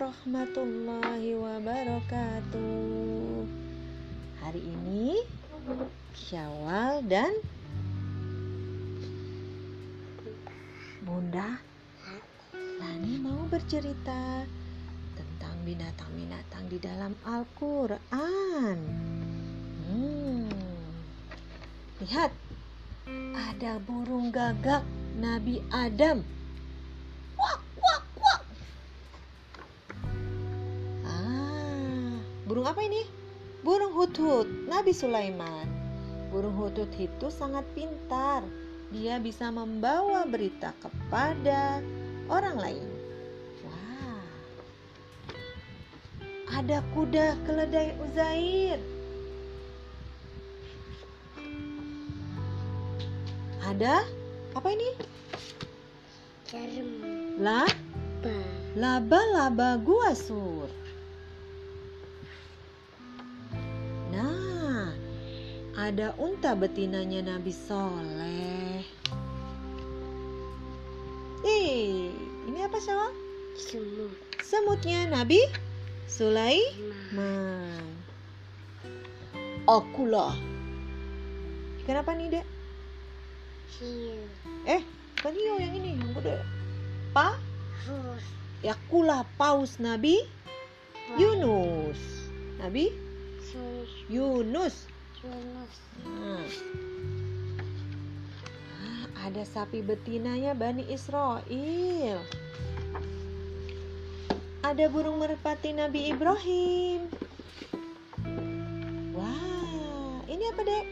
warahmatullahi wabarakatuh. Hari ini Syawal dan Bunda Lani mau bercerita tentang binatang-binatang di dalam Al-Quran. Hmm. Lihat, ada burung gagak Nabi Adam. Burung apa ini? Burung hutut Nabi Sulaiman. Burung hutut itu sangat pintar. Dia bisa membawa berita kepada orang lain. Wah. Ada kuda keledai Uzair. Ada apa ini? Jarum La ba laba-laba gua sur. Ada unta betinanya Nabi Soleh. Eh, ini apa Syawal? semut Semutnya Nabi ma Sulaiman. Akulah. Kenapa nih, Dek? hiu Eh, bukan hiu yang ini, yang gede. Pa? hus Yakulah paus Nabi Yunus. Nabi Yunus. Nah. Ah, ada sapi betinanya Bani Israel. Ada burung merpati Nabi Ibrahim. Wah, ini apa dek?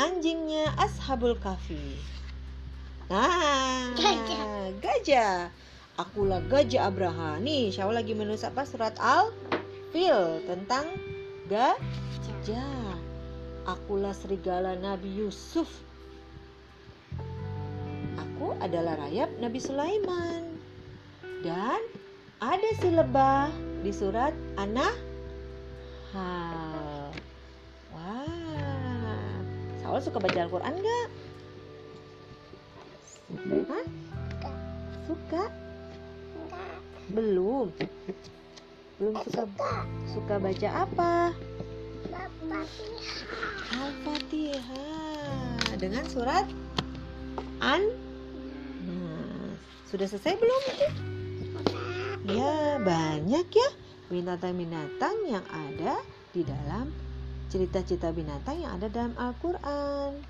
Anjingnya Ashabul Kahfi. Nah, Gajah. gajah. Akulah gajah Abraha. Nih, Syawal lagi menulis apa? Surat Al-Fil tentang gajah. gajah. Akulah serigala Nabi Yusuf. Aku adalah rayap Nabi Sulaiman. Dan ada si lebah di surat An-Nahl. Wah. Saul suka baca Al-Quran nggak? Hah? Suka? Belum. Belum suka suka baca apa? Al-Fatihah dengan surat An. Sudah selesai belum? Ya, banyak ya binatang-binatang yang ada di dalam cerita-cerita binatang yang ada dalam Al-Qur'an.